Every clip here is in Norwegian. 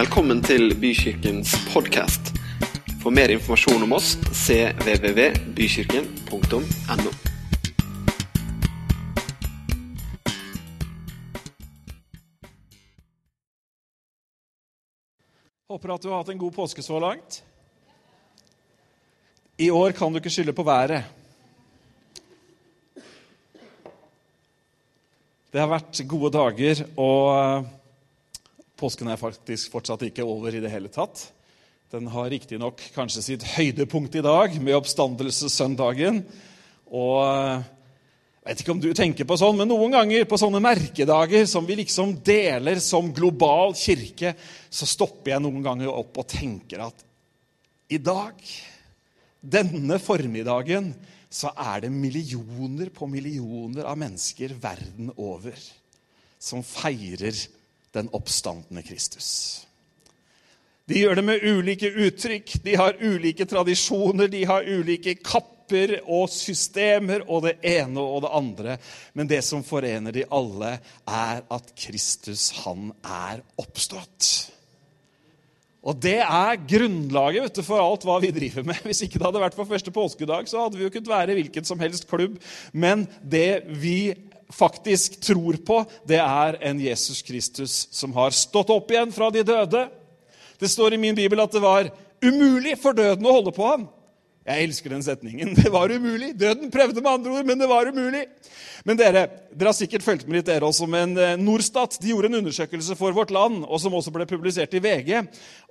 Velkommen til Bykirkens podkast. For mer informasjon om oss cvvvbykirken.no. Håper at du har hatt en god påske så langt. I år kan du ikke skylde på været. Det har vært gode dager, og eh, påsken er faktisk fortsatt ikke over i det hele tatt. Den har riktignok kanskje sitt høydepunkt i dag, med oppstandelsessøndagen. Og eh, jeg vet ikke om du tenker på sånn, men noen ganger på sånne merkedager som vi liksom deler som global kirke, så stopper jeg noen ganger opp og tenker at i dag, denne formiddagen, så er det millioner på millioner av mennesker verden over som feirer den oppstandende Kristus. De gjør det med ulike uttrykk, de har ulike tradisjoner, de har ulike kapper og systemer og det ene og det andre. Men det som forener de alle, er at Kristus, han er oppstått. Og det er grunnlaget vet du, for alt hva vi driver med. Hvis ikke det hadde vært for første påskedag, så hadde vi jo kunnet være hvilken som helst klubb. Men det vi faktisk tror på, det er en Jesus Kristus som har stått opp igjen fra de døde. Det står i min bibel at det var umulig for døden å holde på ham. Jeg elsker den setningen. Det var umulig. Døden prøvde med andre ord, men det var umulig. Men dere dere har sikkert fulgt med litt, dere også, men eh, Norstat de gjorde en undersøkelse for Vårt Land, og som også ble publisert i VG.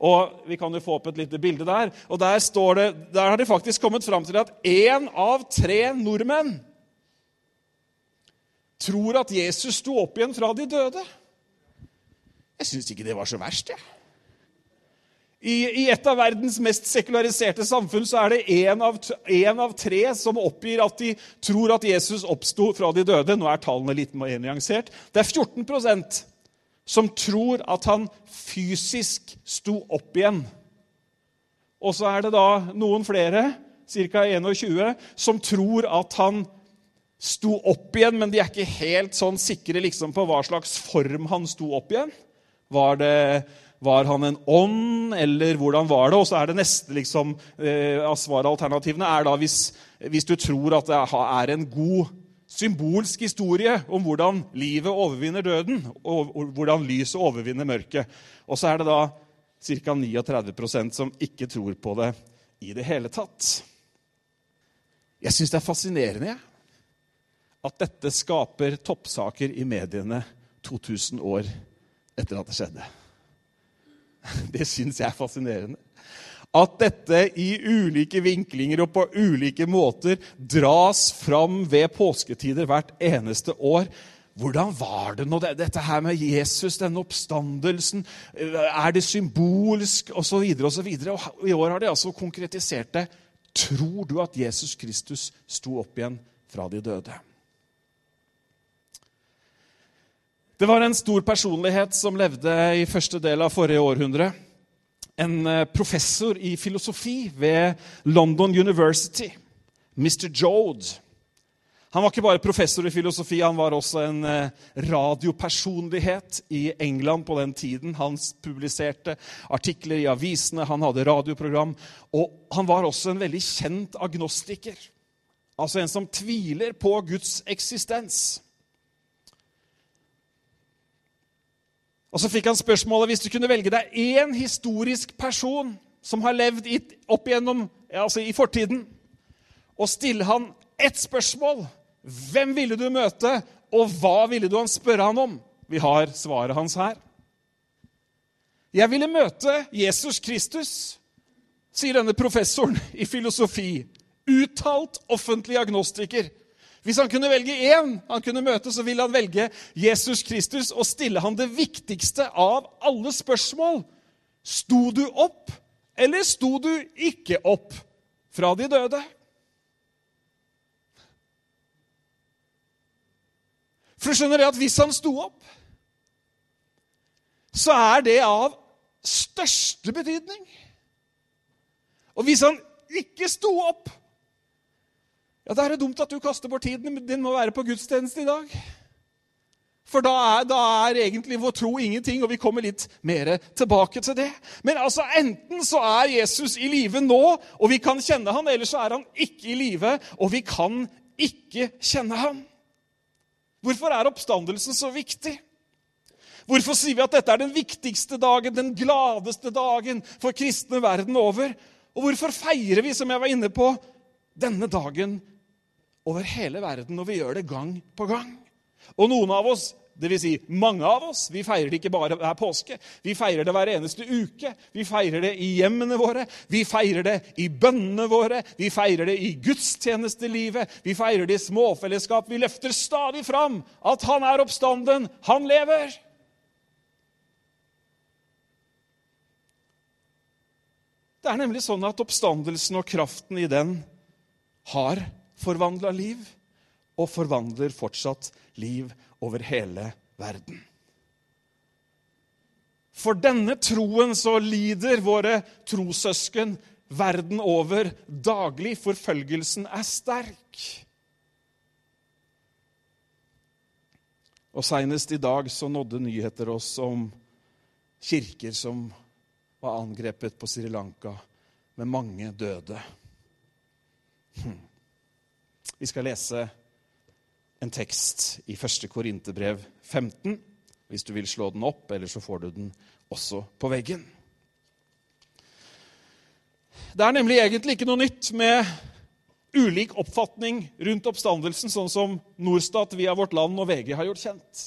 og Vi kan jo få opp et lite bilde der. og Der, står det, der har de faktisk kommet fram til at én av tre nordmenn tror at Jesus sto opp igjen fra de døde. Jeg syns ikke det var så verst, jeg. I, I, et av verdens mest sekulariserte samfunn så er det én av, av, tre som oppgir at de tror at Jesus oppsto fra de døde. Nå er tallene litt mer nyansert. Det er 14% som tror at han fysisk sto opp igjen. Og så er det da noen flere, ca. 21, som tror at han sto opp igjen, men de er ikke helt sånn sikre liksom, på hva slags form han sto opp igjen. Var det var han en ånd, eller hvordan var det? Og så er det neste liksom, eh, av svaralternativene er da hvis, hvis, du tror at det er en god symbolsk historie om hvordan livet overvinner døden, og hvordan lyset overvinner mørket. Og så er det da ca. 39% som ikke tror på det i det hele tatt. Jeg syns det er fascinerende at dette skaper toppsaker i mediene 2000 år etter at det skjedde. Det syns jeg er fascinerende. At dette i ulike vinklinger og på ulike måter dras fram ved påsketider hvert eneste år. Hvordan var det nå, dette her med Jesus, denne oppstandelsen? Er det symbolsk? Og så videre og så videre. Og I år har de altså konkretisert det. Tror du at Jesus Kristus sto opp igjen fra de døde? Det var en stor personlighet som levde i første del av forrige århundre. En eh, professor i filosofi ved London University, Mr. Jode. Han var ikke bare professor i filosofi, han var også en eh, radiopersonlighet i England på den tiden. Han publiserte artikler i avisene, han hadde radioprogram. Og han var også en veldig kjent agnostiker. Altså en som tviler på Guds eksistens. Og så fikk han spørsmålet hvis du kunne velge deg én historisk person som har levd opp igjennom, altså i fortiden, og stille han ett spørsmål Hvem ville du møte, og hva ville du han spørre han om? Vi har svaret hans her. Jeg ville møte Jesus Kristus, sier denne professoren i filosofi. Uttalt offentlig agnostiker. Hvis han kunne velge én han kunne møte, så ville han velge Jesus Kristus og stille han det viktigste av alle spørsmål. Sto du opp, eller sto du ikke opp fra de døde? For du skjønner det at hvis han sto opp, så er det av største betydning. Og hvis han ikke sto opp, ja, Da er det dumt at du kaster bort tiden din med å være på gudstjeneste i dag. For da er, da er, egentlig vår tro ingenting, og vi kommer litt mer tilbake til det. Men altså, enten så er Jesus i live nå, og vi kan kjenne han, eller så er han ikke i live, og vi kan ikke kjenne han. Hvorfor er oppstandelsen så viktig? Hvorfor sier vi at dette er den viktigste dagen, den gladeste dagen for kristne verden over? Og hvorfor feirer vi, som jeg var inne på, denne dagen over hele verden, og vi gjør det gang på gang? Og noen av oss, dvs. Si mange av oss, vi feirer det ikke bare hver påske. Vi feirer det hver eneste uke. Vi feirer det i hjemmene våre, vi feirer det i bønnene våre, vi feirer det i gudstjenestelivet, vi feirer det i småfellesskap. Vi løfter stadig fram at han er oppstanden, han lever. Det er nemlig sånn at oppstandelsen og kraften i den har forvandla liv og forvandler fortsatt liv over hele verden. For denne troen så lider våre trossøsken verden over daglig. Forfølgelsen er sterk. Og Seinest i dag så nådde nyheter oss om kirker som var angrepet på Sri Lanka, med mange døde. Hm. Vi skal lese en tekst i 1. Korinterbrev 15, hvis du vil slå den opp, eller så får du den også på veggen. Det er nemlig egentlig ikke noe nytt med ulik oppfatning rundt oppstandelsen, sånn som Norstat via Vårt Land og VG har gjort kjent.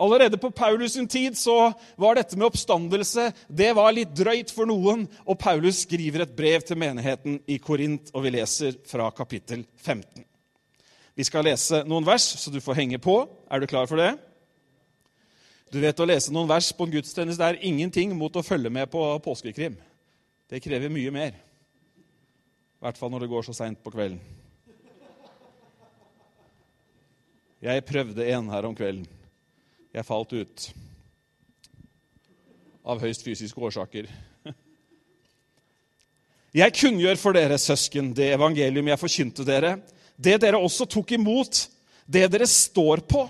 Allerede på Paulus' sin tid så var dette med oppstandelse det var litt drøyt for noen, og Paulus skriver et brev til menigheten i Korint, og vi leser fra kapittel 15. Vi skal lese noen vers, så du får henge på. Er du klar for det? Du vet Å lese noen vers på en gudstjeneste er ingenting mot å følge med på påskekrim. Det krever mye mer. I hvert fall når det går så seint på kvelden. Jeg prøvde en her om kvelden. Jeg falt ut. Av høyst fysiske årsaker. Jeg kunngjør for dere, søsken, det evangelium jeg forkynte dere det dere også tok imot, det dere står på.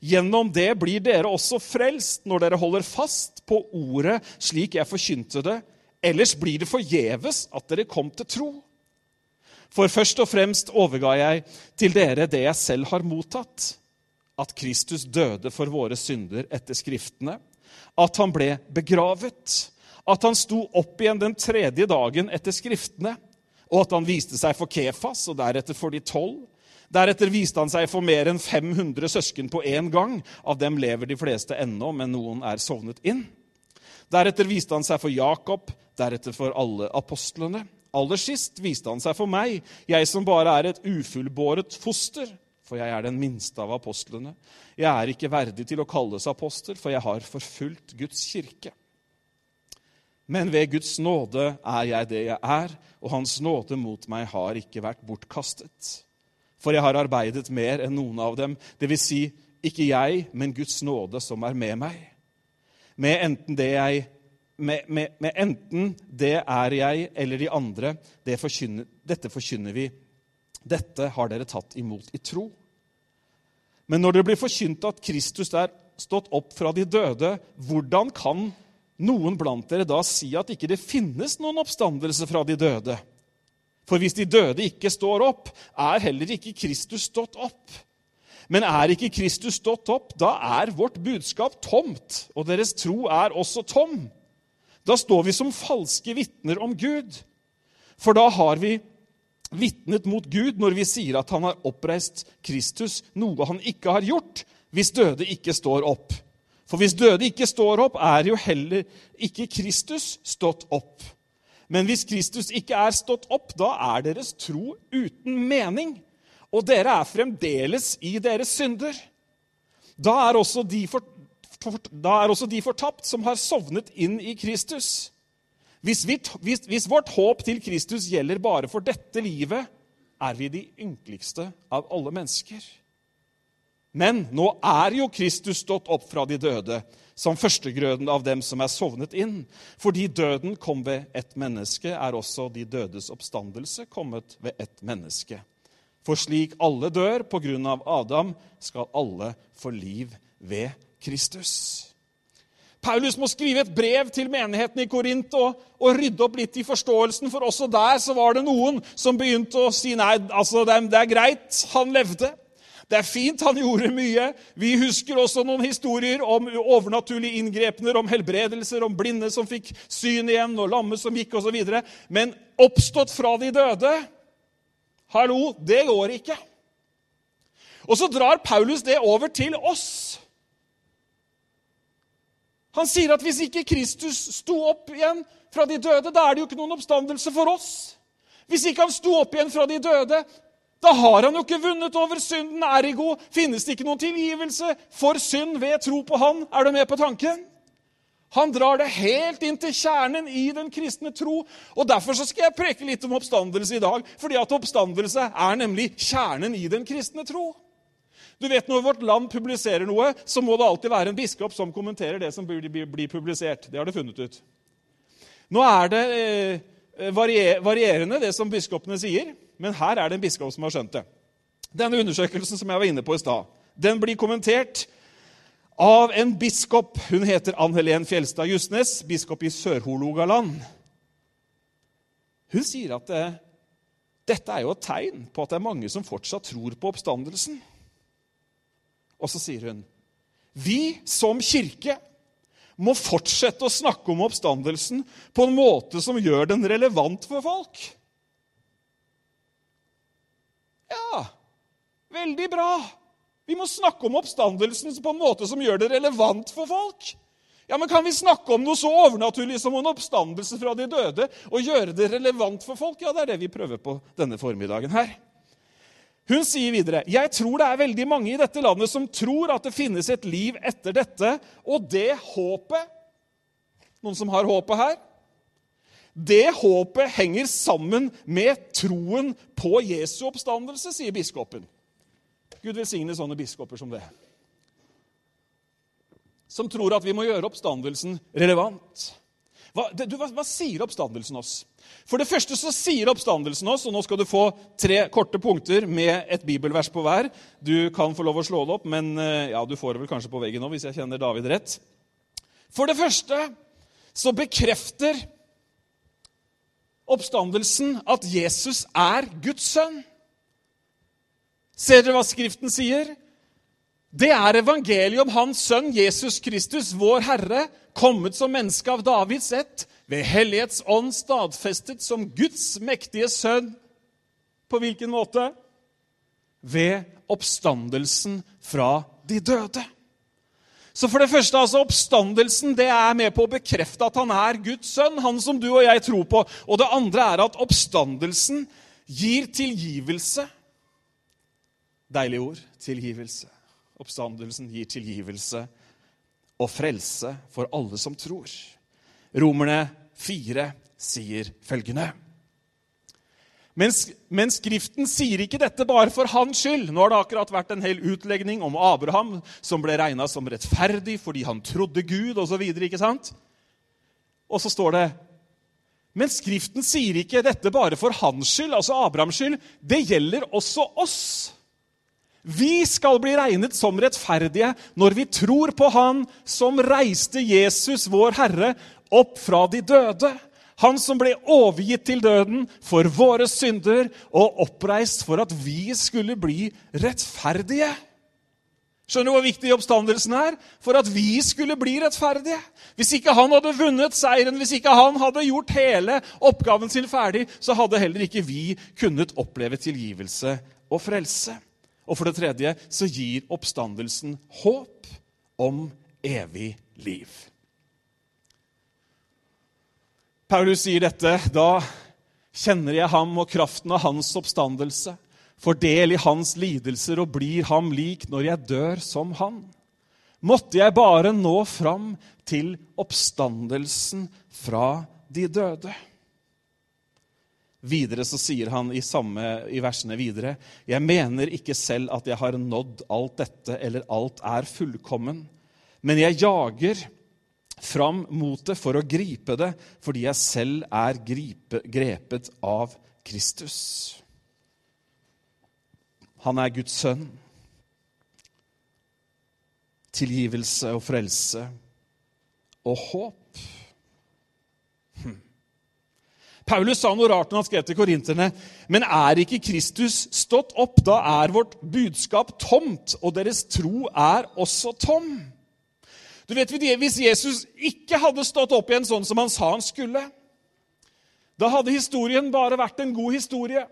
Gjennom det blir dere også frelst når dere holder fast på ordet slik jeg forkynte det. Ellers blir det forgjeves at dere kom til tro. For først og fremst overga jeg til dere det jeg selv har mottatt. At Kristus døde for våre synder etter Skriftene. At han ble begravet. At han sto opp igjen den tredje dagen etter Skriftene og at han viste seg for Kefas og deretter for de tolv. Deretter viste han seg for mer enn 500 søsken på én gang. Av dem lever de fleste ennå, men noen er sovnet inn. Deretter viste han seg for Jakob, deretter for alle apostlene. Aller sist viste han seg for meg, jeg som bare er et ufullbåret foster. For jeg er den minste av apostlene. Jeg er ikke verdig til å kalles apostel, for jeg har forfulgt Guds kirke. Men ved Guds nåde er jeg det jeg er, og Hans nåde mot meg har ikke vært bortkastet. For jeg har arbeidet mer enn noen av dem, dvs. Si, ikke jeg, men Guds nåde som er med meg. Med enten det jeg med, med, med enten det er jeg eller de andre, det forkynner, dette forkynner vi. Dette har dere tatt imot i tro. Men når det blir forkynt at Kristus er stått opp fra de døde, hvordan kan noen blant dere da si at ikke det finnes noen oppstandelse fra de døde? For hvis de døde ikke står opp, er heller ikke Kristus stått opp. Men er ikke Kristus stått opp, da er vårt budskap tomt, og deres tro er også tom. Da står vi som falske vitner om Gud. For da har vi vitnet mot Gud når vi sier at han har oppreist Kristus, noe han ikke har gjort, hvis døde ikke står opp. For hvis døde ikke står opp, er jo heller ikke Kristus stått opp. Men hvis Kristus ikke er stått opp, da er deres tro uten mening, og dere er fremdeles i deres synder. Da er også de, for, for, er også de fortapt som har sovnet inn i Kristus. Hvis, vi, hvis, hvis vårt håp til Kristus gjelder bare for dette livet, er vi de ynkeligste av alle mennesker. Men nå er jo Kristus stått opp fra de døde, som førstegrøden av dem som er sovnet inn. Fordi døden kom ved ett menneske, er også de dødes oppstandelse kommet ved ett menneske. For slik alle dør på grunn av Adam, skal alle få liv ved Kristus. Paulus må skrive et brev til menigheten i Korint og, og, rydde opp litt i forståelsen, for også der så var det noen som begynte å si nei, altså det er, det er greit, han levde. Det er fint, han gjorde mye. Vi husker også noen historier om overnaturlige inngrepener, om helbredelser, om blinde som fikk syn igjen, og lamme som gikk, osv. Men oppstått fra de døde Hallo, det går ikke. Og så drar Paulus det over til oss. Han sier at hvis ikke Kristus sto opp igjen fra de døde, da er det jo ikke noen oppstandelse for oss. Hvis ikke han sto opp igjen fra de døde, da har han jo ikke vunnet over synden. Ergo finnes det ikke noen tilgivelse for synd ved tro på han. Er du med på tanken? Han drar det helt inn til kjernen i den kristne tro. og Derfor skal jeg preke litt om oppstandelse i dag. fordi at oppstandelse er nemlig kjernen i den kristne tro. Du vet, Når vårt land publiserer noe, så må det alltid være en biskop som kommenterer det som blir publisert. Det har det funnet ut. Nå er det eh, varierende, det som biskopene sier, men her er det en biskop som har skjønt det. Denne undersøkelsen som jeg var inne på i stad, den blir kommentert av en biskop. Hun heter Ann Helen Fjelstad Justnes, biskop i Sør-Hologaland. Hun sier at eh, dette er jo et tegn på at det er mange som fortsatt tror på oppstandelsen. Og så sier hun vi som kirke må fortsette å snakke om oppstandelsen på en måte som gjør den relevant for folk. Ja, veldig bra. Vi må snakke om oppstandelsen på en måte som gjør det relevant for folk. Ja, men Kan vi snakke om noe så overnaturlig som en oppstandelse fra de døde og gjøre det relevant for folk? Ja, det er det vi prøver på denne formiddagen her. Hun sier videre jeg tror det er veldig mange i dette landet som tror at det finnes et liv etter dette, og det håpet Noen som har håpet her? Det håpet henger sammen med troen på Jesu oppstandelse, sier biskopen. Gud velsigne sånne biskoper som det. Som tror at vi må gjøre oppstandelsen relevant. Hva, du, hva, hva sier oppstandelsen oss? For det første så sier oppstandelsen oss, og nå skal du få tre korte punkter med et bibelvers på hver. Du kan få lov å slå det opp, men eh, ja, du får det vel kanskje på veggen nå hvis jeg kjenner David rett. For det første så bekrefter oppstandelsen at Jesus er Guds sønn. Ser dere hva Skriften sier? Det er evangeliet om Hans sønn Jesus Kristus, vår Herre, kommet som menneske av Davids ett, ved Hellighets ånd stadfestet som Guds mektige sønn. På hvilken måte? Ved oppstandelsen fra de døde. Så for det første, altså Oppstandelsen det er med på å bekrefte at han er Guds sønn, han som du og jeg tror på. Og det andre er at oppstandelsen gir tilgivelse. Deilig ord tilgivelse. Oppstandelsen gir tilgivelse og frelse for alle som tror. Romerne 4 sier følgende. Men, men, Skriften sier ikke dette bare for hans skyld. Nå har det akkurat vært en hel utlegning om Abraham, som ble regna som rettferdig fordi han trodde Gud, osv. ikke sant? Og så står det Men Skriften sier ikke dette bare for hans skyld, altså Abrahams skyld. Det gjelder også oss. Vi skal bli regnet som rettferdige når vi tror på Han som reiste Jesus, vår Herre, opp fra de døde. Han som ble overgitt til døden for våre synder og oppreist for at vi skulle bli rettferdige. Skjønner du hvor viktig oppstandelsen er? For at vi skulle bli rettferdige. Hvis ikke han hadde vunnet seieren, hvis ikke han hadde gjort hele oppgaven sin ferdig, så hadde heller ikke vi kunnet oppleve tilgivelse og frelse. Og for det tredje så gir oppstandelsen håp om evig liv. Paulus sier dette. Da kjenner jeg ham og kraften av hans oppstandelse, får del i hans lidelser og blir ham lik når jeg dør som han. Måtte jeg bare nå fram til oppstandelsen fra de døde. Videre så sier han i, samme, i versene videre.: Jeg mener ikke selv at jeg har nådd alt dette, eller alt er fullkommen. Men jeg jager fram mot det for å gripe det, fordi jeg selv er gripe, grepet av Kristus. Han er Guds sønn. Tilgivelse og frelse og håp. Hm. Paulus sa noe rart når han skrev til korinterne. Men er ikke Kristus stått opp, da er vårt budskap tomt, og deres tro er også tom. Du vet, Hvis Jesus ikke hadde stått opp igjen sånn som han sa han skulle, da hadde historien bare vært en god historie.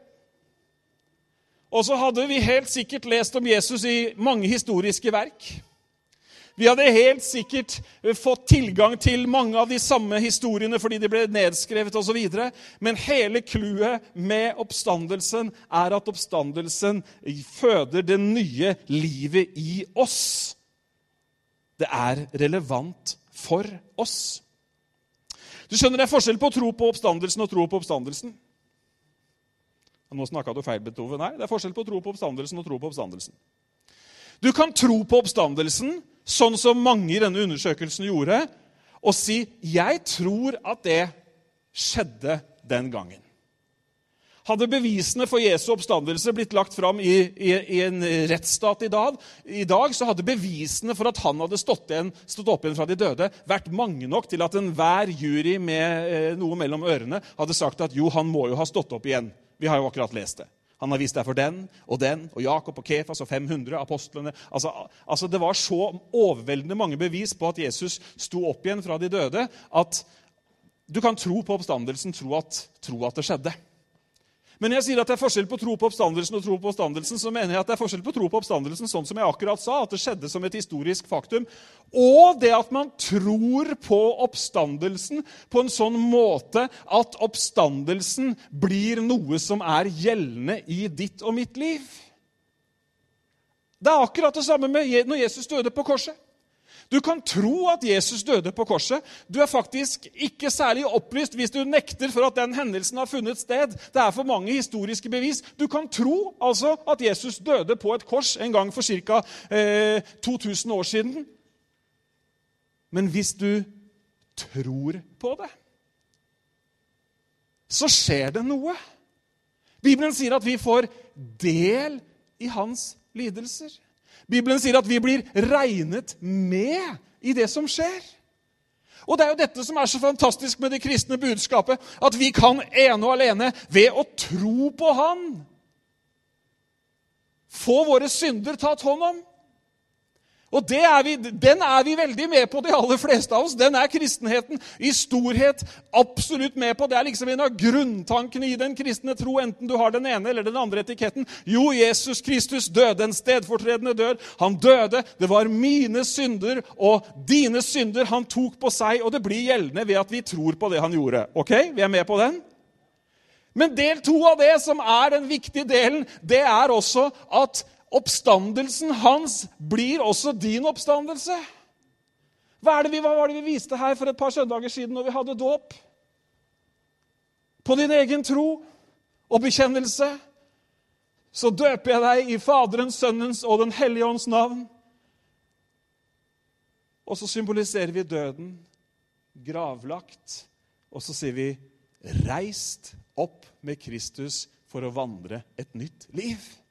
Og så hadde vi helt sikkert lest om Jesus i mange historiske verk. Vi hadde helt sikkert fått tilgang til mange av de samme historiene fordi de ble nedskrevet osv. Men hele clouet med oppstandelsen er at oppstandelsen føder det nye livet i oss. Det er relevant for oss. Du skjønner, Det er forskjell på å tro på oppstandelsen og tro på oppstandelsen. Nå snakka du feil, Betove. Nei, det er forskjell på å tro på oppstandelsen og tro på oppstandelsen. Du kan tro på oppstandelsen, sånn som mange i denne undersøkelsen gjorde, og si 'Jeg tror at det skjedde den gangen'. Hadde bevisene for Jesu oppstandelse blitt lagt fram i, i, i en rettsstat i dag, i dag, så hadde bevisene for at han hadde stått, igjen, stått opp igjen fra de døde, vært mange nok til at enhver jury med eh, noe mellom ørene hadde sagt at jo, han må jo ha stått opp igjen. Vi har jo akkurat lest det. Han har vist deg for den og den og Jakob og Kefas og 500 apostlene. Altså, altså, Det var så overveldende mange bevis på at Jesus sto opp igjen fra de døde, at du kan tro på oppstandelsen, tro at, tro at det skjedde. Men når jeg sier at det er forskjell på tro på oppstandelsen og tro på oppstandelsen, så mener jeg at det er forskjell på tro på oppstandelsen sånn som jeg akkurat sa, at det skjedde som et historisk faktum, og det at man tror på oppstandelsen på en sånn måte at oppstandelsen blir noe som er gjeldende i ditt og mitt liv. Det er akkurat det samme med når Jesus døde på korset. Du kan tro at Jesus døde på korset. Du er faktisk ikke særlig opplyst hvis du nekter for at den hendelsen har funnet sted. Det er for mange historiske bevis. Du kan tro altså at Jesus døde på et kors en gang for ca. Eh, 2000 år siden. Men hvis du tror på det, så skjer det noe. Bibelen sier at vi får del i hans lidelser. Bibelen sier at vi blir regnet med i det som skjer. Og Det er jo dette som er så fantastisk med det kristne budskapet. At vi kan ene og alene, ved å tro på Han, få våre synder tatt hånd om. Og er vi, Den er vi veldig med på, de aller fleste av oss. Den er kristenheten i storhet absolutt med på. Det er liksom en av grunntankene i den kristne tro, enten du har den ene eller den andre etiketten. Jo, Jesus Kristus døde en stedfortredende død. Han døde. Det var mine synder og dine synder han tok på seg, og det blir gjeldende ved at vi tror på det han gjorde. Ok? Vi er med på den? Men del to av det, som er den viktige delen, det er også at Oppstandelsen hans blir også din oppstandelse. Hva, vi, hva var det vi viste her for et par søndager siden når vi hadde dåp? På din egen tro og bekjennelse så døper jeg deg i Faderens, Sønnens og Den hellige ånds navn. Og så symboliserer vi døden, gravlagt, og så sier vi 'reist opp med Kristus for å vandre et nytt liv'.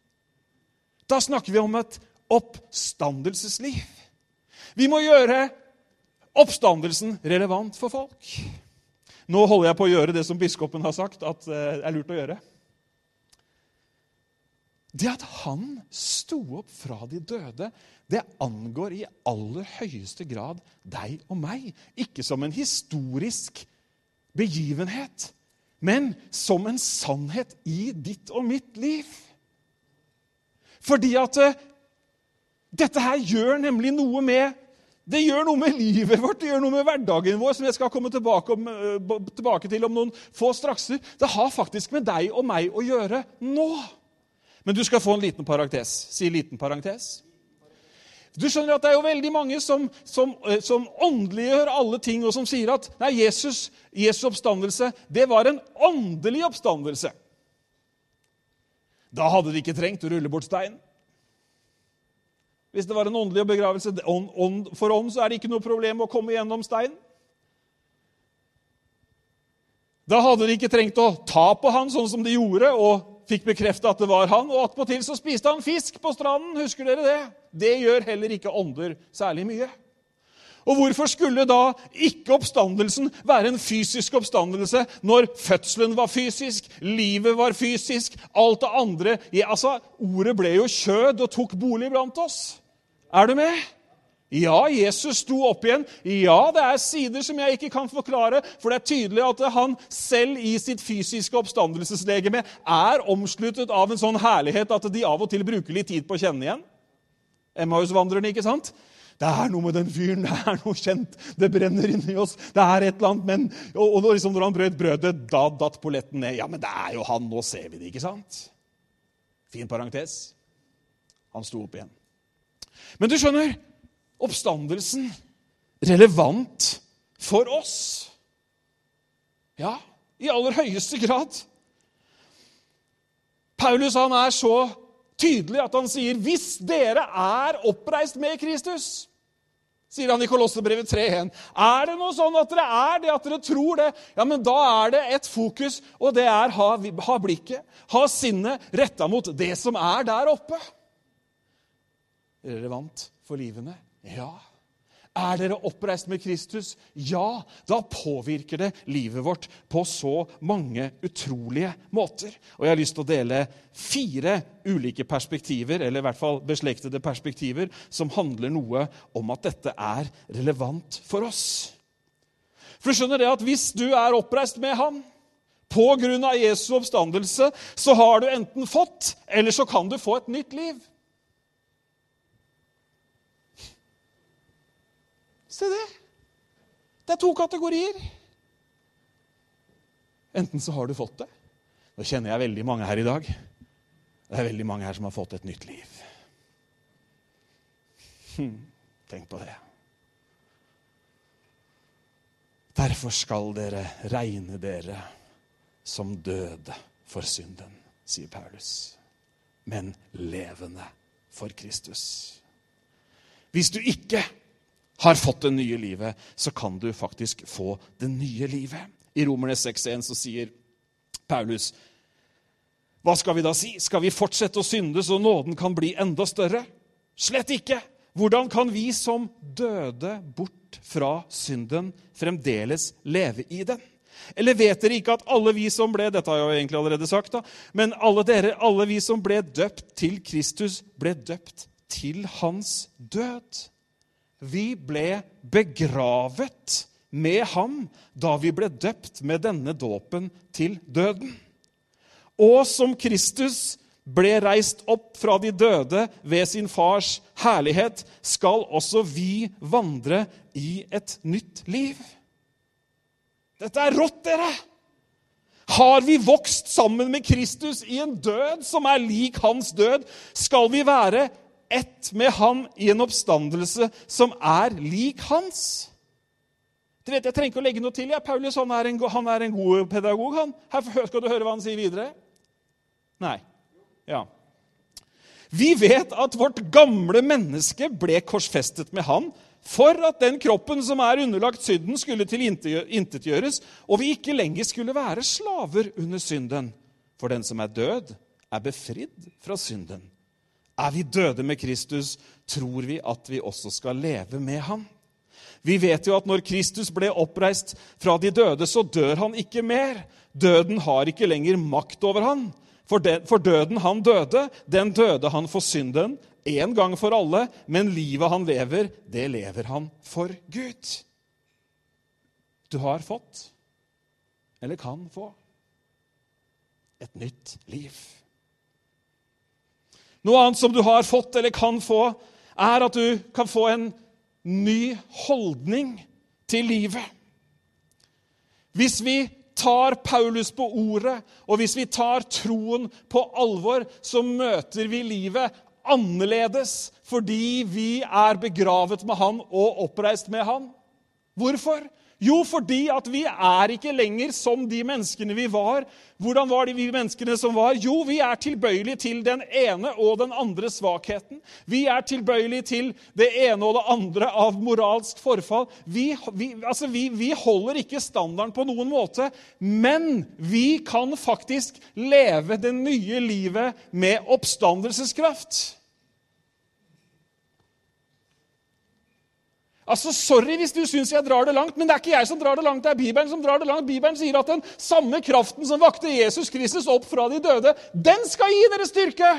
Da snakker vi om et oppstandelsesliv. Vi må gjøre oppstandelsen relevant for folk. Nå holder jeg på å gjøre det som biskopen har sagt at det er lurt å gjøre. Det at han sto opp fra de døde, det angår i aller høyeste grad deg og meg. Ikke som en historisk begivenhet, men som en sannhet i ditt og mitt liv. Fordi at uh, dette her gjør nemlig noe med det gjør noe med livet vårt, det gjør noe med hverdagen vår, som jeg skal komme tilbake, om, uh, tilbake til om noen få strakser. Det har faktisk med deg og meg å gjøre nå. Men du skal få en liten parentes. Si liten parentes. Du skjønner at Det er jo veldig mange som, som, uh, som åndeliggjør alle ting, og som sier at nei, Jesus, Jesu oppstandelse det var en åndelig oppstandelse. Da hadde de ikke trengt å rulle bort stein. Hvis det var en åndelig begravelse for ånd, så er det ikke noe problem å komme gjennom stein. Da hadde de ikke trengt å ta på han sånn som de gjorde, og fikk bekrefta at det var han, og attpåtil så spiste han fisk på stranden. Husker dere det? Det gjør heller ikke ånder særlig mye. Og hvorfor skulle da ikke oppstandelsen være en fysisk oppstandelse når fødselen var fysisk, livet var fysisk, alt det andre ja, altså, Ordet ble jo kjød og tok bolig blant oss. Er du med? Ja, Jesus sto opp igjen. Ja, det er sider som jeg ikke kan forklare, for det er tydelig at han selv i sitt fysiske oppstandelseslegeme er omsluttet av en sånn herlighet at de av og til bruker litt tid på å kjenne igjen. Emmaus-vandrerne, ikke sant? Det er noe med den fyren. Det er noe kjent. Det brenner inni oss. Det er et eller annet, men Og, og liksom når han brøt brødet, da datt polletten ned. Ja, men det er jo han. Nå ser vi det, ikke sant? Fin parentes. Han sto opp igjen. Men du skjønner, oppstandelsen relevant for oss? Ja, i aller høyeste grad. Paulus han er så tydelig at han sier hvis dere er oppreist med Kristus sier han i Kolossebrevet 3.1. Er det noe sånn at dere er det, at dere tror det, ja, men da er det et fokus, og det er ha, ha blikket, ha sinnet retta mot det som er der oppe. Relevant for livene? Ja. Er dere oppreist med Kristus? Ja. Da påvirker det livet vårt på så mange utrolige måter. Og Jeg har lyst til å dele fire ulike perspektiver, eller i hvert fall beslektede perspektiver, som handler noe om at dette er relevant for oss. For du skjønner det at Hvis du er oppreist med Han, på grunn av Jesu oppstandelse, så har du enten fått, eller så kan du få et nytt liv. Se det. Det er to kategorier. Enten så har du fått det. Nå kjenner jeg veldig mange her i dag. Det er veldig mange her som har fått et nytt liv. Hm, tenk på det. Derfor skal dere regne dere som døde for synden, sier Paulus, men levende for Kristus. Hvis du ikke har fått det nye livet, så kan du faktisk få det nye livet. I Romerne 6,1 så sier Paulus hva skal vi da si? Skal vi fortsette å synde så nåden kan bli enda større? Slett ikke! Hvordan kan vi som døde bort fra synden, fremdeles leve i den? Eller vet dere ikke at alle vi som ble dette har jeg jo egentlig allerede sagt da, men alle dere, alle vi som ble døpt til Kristus, ble døpt til hans død? Vi ble begravet med ham da vi ble døpt med denne dåpen til døden. Og som Kristus ble reist opp fra de døde ved sin fars herlighet, skal også vi vandre i et nytt liv. Dette er rått, dere! Har vi vokst sammen med Kristus i en død som er lik hans død, skal vi være ett med han i en oppstandelse som er lik hans. Du vet, Jeg trenger ikke å legge noe til. Ja, Paulus han er, en, han er en god pedagog. han. Her skal du høre hva han sier videre. Nei. Ja. Vi vet at vårt gamle menneske ble korsfestet med han for at den kroppen som er underlagt synden, skulle tilintetgjøres, og vi ikke lenger skulle være slaver under synden. For den som er død, er befridd fra synden. Er vi døde med Kristus, tror vi at vi også skal leve med ham. Vi vet jo at når Kristus ble oppreist fra de døde, så dør han ikke mer. Døden har ikke lenger makt over han. For, den, for døden han døde, den døde han for synden en gang for alle, men livet han lever, det lever han for Gud. Du har fått, eller kan få, et nytt liv. Noe annet som du har fått eller kan få, er at du kan få en ny holdning til livet. Hvis vi tar Paulus på ordet, og hvis vi tar troen på alvor, så møter vi livet annerledes fordi vi er begravet med han og oppreist med han. Hvorfor? Jo, fordi at vi er ikke lenger som de menneskene vi var. Hvordan var de vi menneskene som var? Jo, vi er tilbøyelige til den ene og den andre svakheten. Vi er tilbøyelige til det ene og det andre av moralsk forfall. Vi, vi, altså vi, vi holder ikke standarden på noen måte, men vi kan faktisk leve det nye livet med oppstandelseskraft. Altså, Sorry hvis du syns jeg drar det langt, men det er ikke jeg som drar det langt. Det er Bibelen som drar det langt. Bibelen sier at den samme kraften som vakte Jesus Kristus opp fra de døde, den skal gi dere styrke!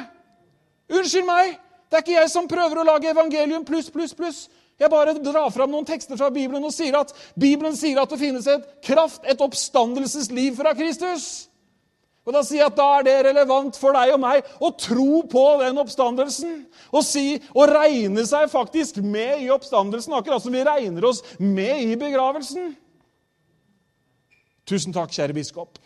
Unnskyld meg! Det er ikke jeg som prøver å lage evangelium pluss, pluss, pluss. Jeg bare drar fram noen tekster fra Bibelen og sier at Bibelen sier at det finnes et kraft, et oppstandelsesliv fra Kristus. Og Da sier jeg at da er det relevant for deg og meg å tro på den oppstandelsen. Og, si, og regne seg faktisk med i oppstandelsen, akkurat som vi regner oss med i begravelsen. Tusen takk, kjære biskop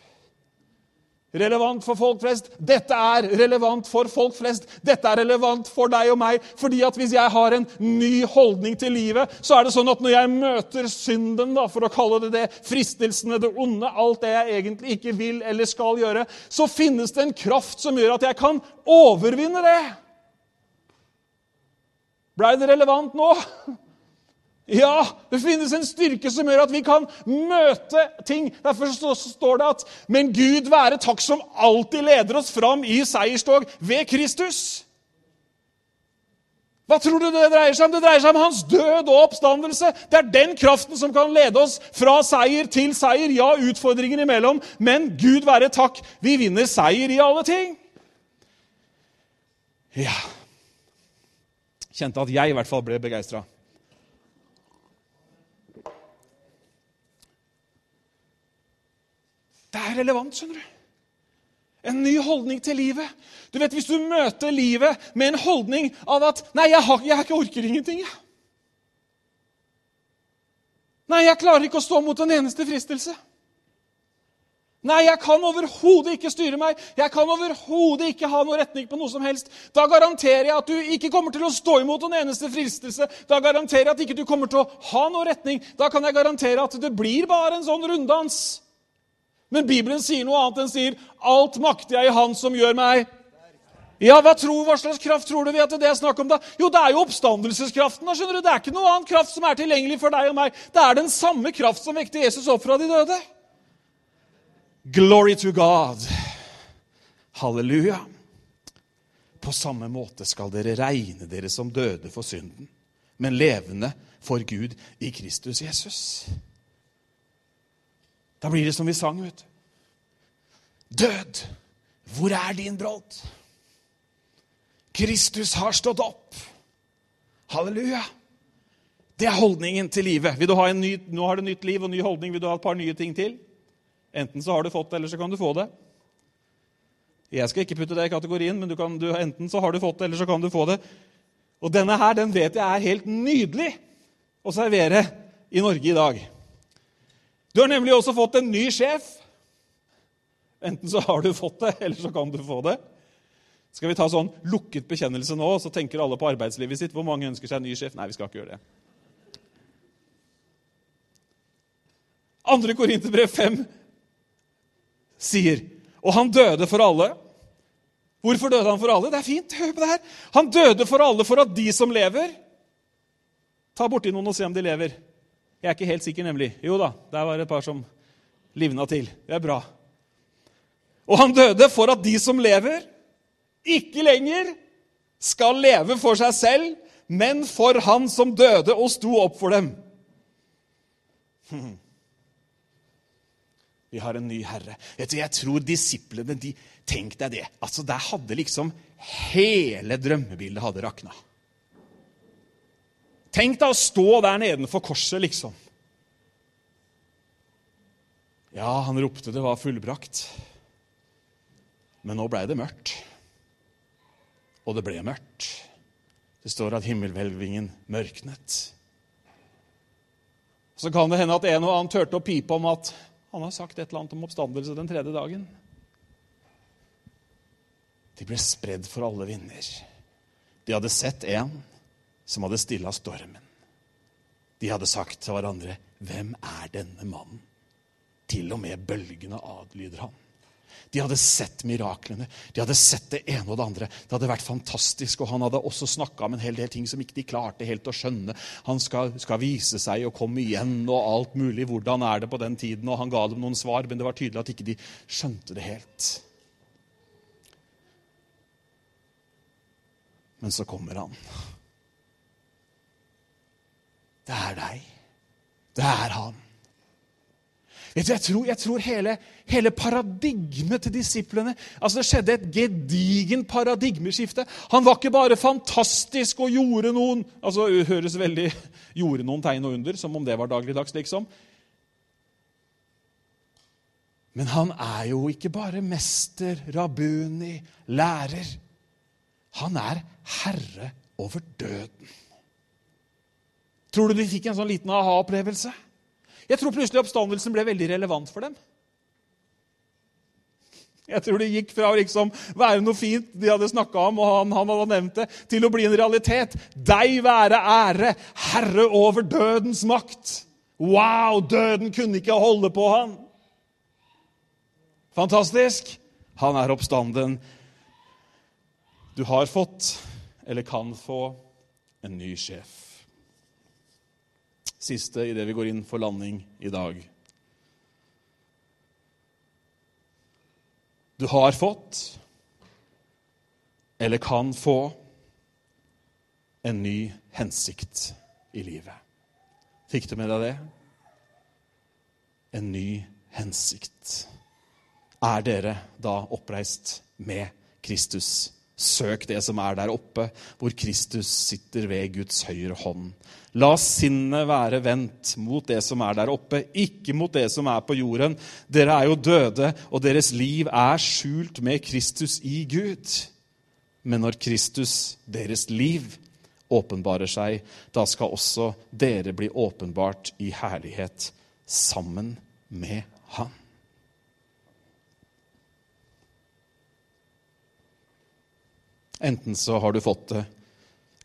relevant for folk flest. Dette er relevant for folk flest. Dette er relevant for deg og meg. fordi at hvis jeg har en ny holdning til livet, så er det sånn at når jeg møter synden, da, for å kalle det det, fristelsene, det onde, alt det jeg egentlig ikke vil eller skal gjøre, så finnes det en kraft som gjør at jeg kan overvinne det. Blei det relevant nå? Ja, det finnes en styrke som gjør at vi kan møte ting. Derfor står det at 'Men Gud være takk som alltid leder oss fram i seierstog ved Kristus'. Hva tror du det dreier seg om? Det dreier seg om hans død og oppstandelse. Det er den kraften som kan lede oss fra seier til seier. Ja, utfordringer imellom, men Gud være takk, vi vinner seier i alle ting. Ja Kjente at jeg i hvert fall ble begeistra. Det er relevant, skjønner du. En ny holdning til livet. Du vet, Hvis du møter livet med en holdning av at 'Nei, jeg, har, jeg orker ingenting', jeg. Nei, jeg klarer ikke å stå mot en eneste fristelse. Nei, jeg kan overhodet ikke styre meg. Jeg kan overhodet ikke ha noe retning på noe som helst. Da garanterer jeg at du ikke kommer til å stå imot en eneste fristelse. Da garanterer jeg at ikke du kommer til å ha noe retning. Da kan jeg garantere at det blir bare en sånn runddans. Men Bibelen sier noe annet. Den sier 'alt makter jeg i Han som gjør meg'. Ja, hva, tror, hva slags kraft tror du vi at det er snakk om da? Jo, det er jo oppstandelseskraften. da, skjønner du. Det er ikke noe annen kraft som er tilgjengelig for deg og meg. Det er den samme kraft som vekte Jesus opp fra de døde. Glory to God. Halleluja. På samme måte skal dere regne dere som døde for synden, men levende for Gud i Kristus Jesus. Da blir det som vi sang, vet du. Død, hvor er din brodd? Kristus har stått opp. Halleluja. Det er holdningen til livet. Ha ny, nå har du nytt liv og ny holdning. Vil du ha et par nye ting til? Enten så har du fått det, eller så kan du få det. Jeg skal ikke putte det i kategorien, men du kan, du, enten så har du fått det, eller så kan du få det. Og denne her, den vet jeg er helt nydelig å servere i Norge i dag. Du har nemlig også fått en ny sjef. Enten så har du fått det, eller så kan du få det. Skal vi ta sånn lukket bekjennelse nå, så tenker alle på arbeidslivet sitt? Hvor mange ønsker seg en ny sjef? Nei, vi skal ikke gjøre det. 2. Korinterbrev 5 sier Og han døde for alle. Hvorfor døde han for alle? Det er fint. Hør på det her. Han døde for alle for at de som lever Ta borti noen og se om de lever. Jeg er ikke helt sikker, nemlig. Jo da, der var det et par som livna til. Det er bra. Og han døde for at de som lever, ikke lenger skal leve for seg selv, men for han som døde og sto opp for dem. Vi har en ny herre. Du, Jeg tror disiplene de, Tenk deg det. Altså, Der hadde liksom hele drømmebildet hadde rakna. Tenk deg å stå der nedenfor korset, liksom. Ja, han ropte det var fullbrakt. Men nå blei det mørkt. Og det ble mørkt. Det står at himmelhvelvingen mørknet. Så kan det hende at en og annen turte å pipe om at han har sagt et eller annet om oppstandelse den tredje dagen. De ble spredd for alle vinder. De hadde sett en som hadde stilla stormen. De hadde sagt til hverandre, Hvem er denne mannen? Til og med bølgene adlyder han. De hadde sett miraklene, de hadde sett det ene og det andre. Det hadde vært fantastisk, og Han hadde også snakka om en hel del ting som ikke de klarte helt å skjønne. Han skal, skal, vise seg og komme igjen og alt mulig. Hvordan er det på den tiden? Og Han ga dem noen svar, men det var tydelig at ikke de skjønte det helt. Men så kommer han. Det er deg. Det er han. Jeg tror, jeg tror hele, hele, paradigmet til disiplene altså Det skjedde et gedigent paradigmeskifte. Han var ikke bare fantastisk og gjorde noen altså det høres veldig, gjorde noen tegn og under, som om det var dagligdags, liksom. Men han er jo ikke bare mester, rabuni, lærer. Han er herre over døden. Tror du de fikk en sånn liten aha-opplevelse? Jeg tror plutselig oppstandelsen ble veldig relevant for dem. Jeg tror det gikk fra å liksom være noe fint de hadde snakka om, og han, han, hadde nevnt det, til å bli en realitet. Deg være ære, herre over dødens makt. Wow, døden kunne ikke holde på han. Fantastisk. Han er oppstanden. Du har fått, eller kan få, en ny sjef siste idet vi går inn for landing i dag. Du har fått, eller kan få, en ny hensikt i livet. Fikk du med deg det? En ny hensikt. Er dere da oppreist med Kristus? Søk det som er der oppe, hvor Kristus sitter ved Guds høyre hånd. La sinnet være vendt mot det som er der oppe, ikke mot det som er på jorden. Dere er jo døde, og deres liv er skjult med Kristus i Gud. Men når Kristus, deres liv, åpenbarer seg, da skal også dere bli åpenbart i herlighet sammen med Han. Enten så har du fått det,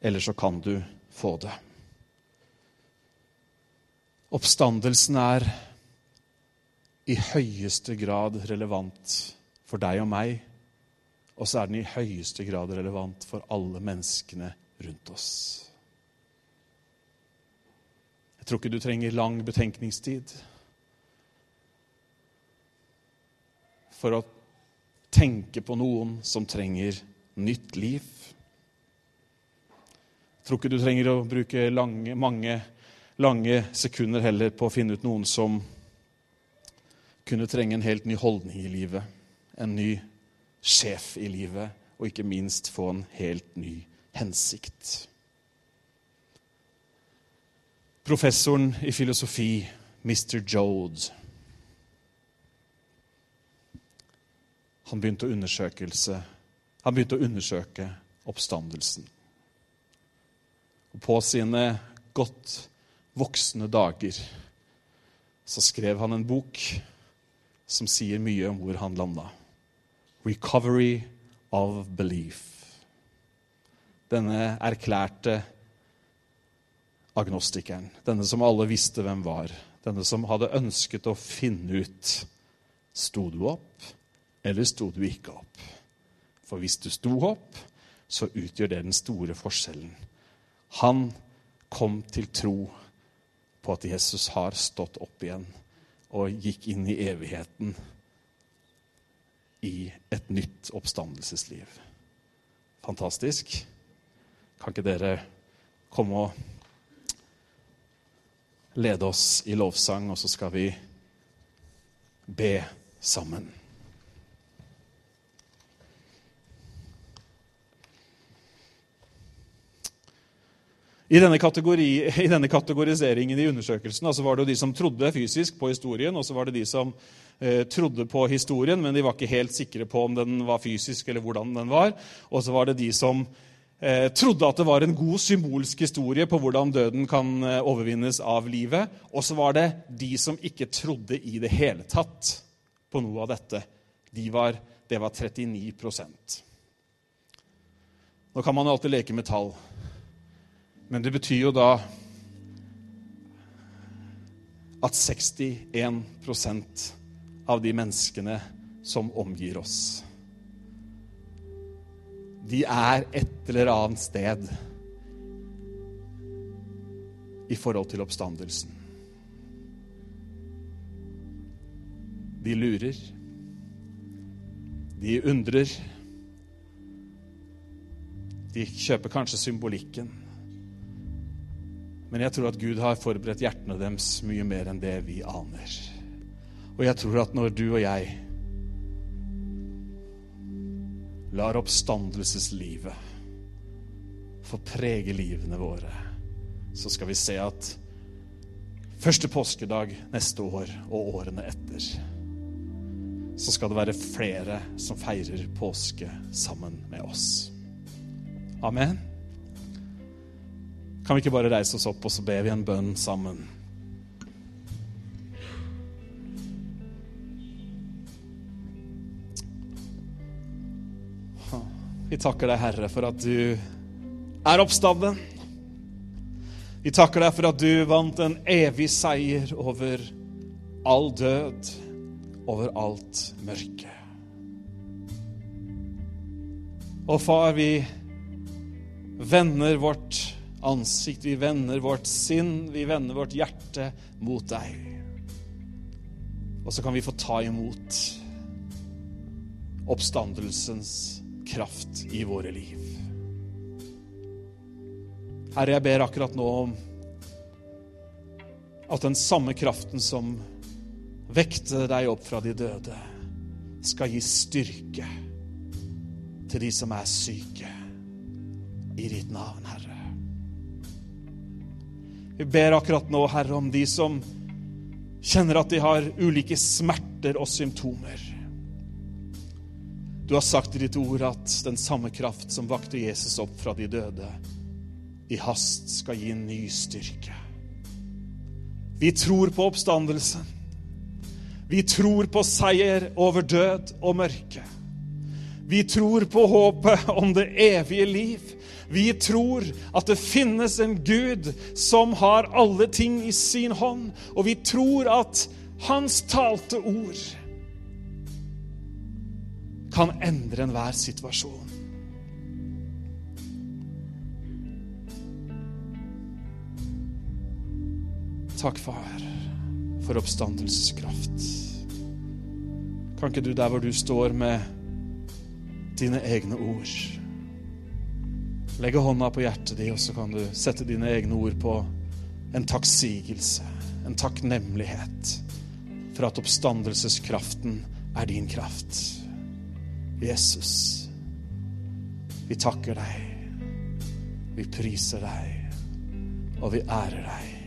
eller så kan du få det. Oppstandelsen er i høyeste grad relevant for deg og meg, og så er den i høyeste grad relevant for alle menneskene rundt oss. Jeg tror ikke du trenger lang betenkningstid for å tenke på noen som trenger nytt liv. Jeg tror ikke du trenger å bruke lange, mange lange sekunder heller på å finne ut noen som kunne trenge en helt ny holdning i livet, en ny sjef i livet, og ikke minst få en helt ny hensikt. Professoren i filosofi, Mr. Jode, han begynte undersøkelse han begynte å undersøke oppstandelsen. Og på sine godt voksne dager så skrev han en bok som sier mye om hvor han landa. 'Recovery of Belief'. Denne erklærte agnostikeren, denne som alle visste hvem var, denne som hadde ønsket å finne ut Sto du opp, eller sto du ikke opp? For hvis du sto opp, så utgjør det den store forskjellen. Han kom til tro på at Jesus har stått opp igjen og gikk inn i evigheten i et nytt oppstandelsesliv. Fantastisk. Kan ikke dere komme og lede oss i lovsang, og så skal vi be sammen? I denne, I denne, kategoriseringen i undersøkelsen altså var det jo de som trodde fysisk på historien, og så var det de som eh, trodde på historien, men de var ikke helt sikre på om den var fysisk eller hvordan den var. Og så var det de som eh, trodde at det var en god symbolsk historie på hvordan døden kan eh, overvinnes av livet. Og så var det de som ikke trodde i det hele tatt på noe av dette. De var, det var 39% Nå kan man jo alltid leke med tall. Men det betyr jo da at 61% av de menneskene som omgir oss, de er et eller annet sted i forhold til oppstandelsen. De lurer. De undrer. De kjøper kanskje symbolikken. Men jeg tror at Gud har forberedt hjertene deres mye mer enn det vi aner. Og jeg tror at når du og jeg lar oppstandelseslivet få prege livene våre, så skal vi se at første påskedag neste år og årene etter, så skal det være flere som feirer påske sammen med oss. Amen. Kan vi ikke bare reise oss opp, og så ber vi en bønn sammen? Vi takker deg, Herre, for at du er oppstanden. Vi takker deg for at du vant en evig seier over all død, over alt mørke. Og far, vi vender vårt ansikt, vi vender vårt sinn, vi vender vårt hjerte mot deg. Og så kan vi få ta imot oppstandelsens kraft i våre liv. Herre, jeg ber akkurat nå om at den samme kraften som vekte deg opp fra de døde, skal gi styrke til de som er syke, i ditt navn, Herre. Vi ber akkurat nå, Herre, om de som kjenner at de har ulike smerter og symptomer. Du har sagt i ditt ord at den samme kraft som vakte Jesus opp fra de døde, i hast skal gi ny styrke. Vi tror på oppstandelsen. Vi tror på seier over død og mørke. Vi tror på håpet om det evige liv. Vi tror at det finnes en Gud som har alle ting i sin hånd, og vi tror at hans talte ord kan endre enhver situasjon. Takk, far, for oppstandelseskraft. Kan ikke du der hvor du står med dine egne ord, legge hånda på hjertet ditt, og så kan du sette dine egne ord på en takksigelse, en takknemlighet for at oppstandelseskraften er din kraft. Jesus, vi takker deg, vi priser deg, og vi ærer deg.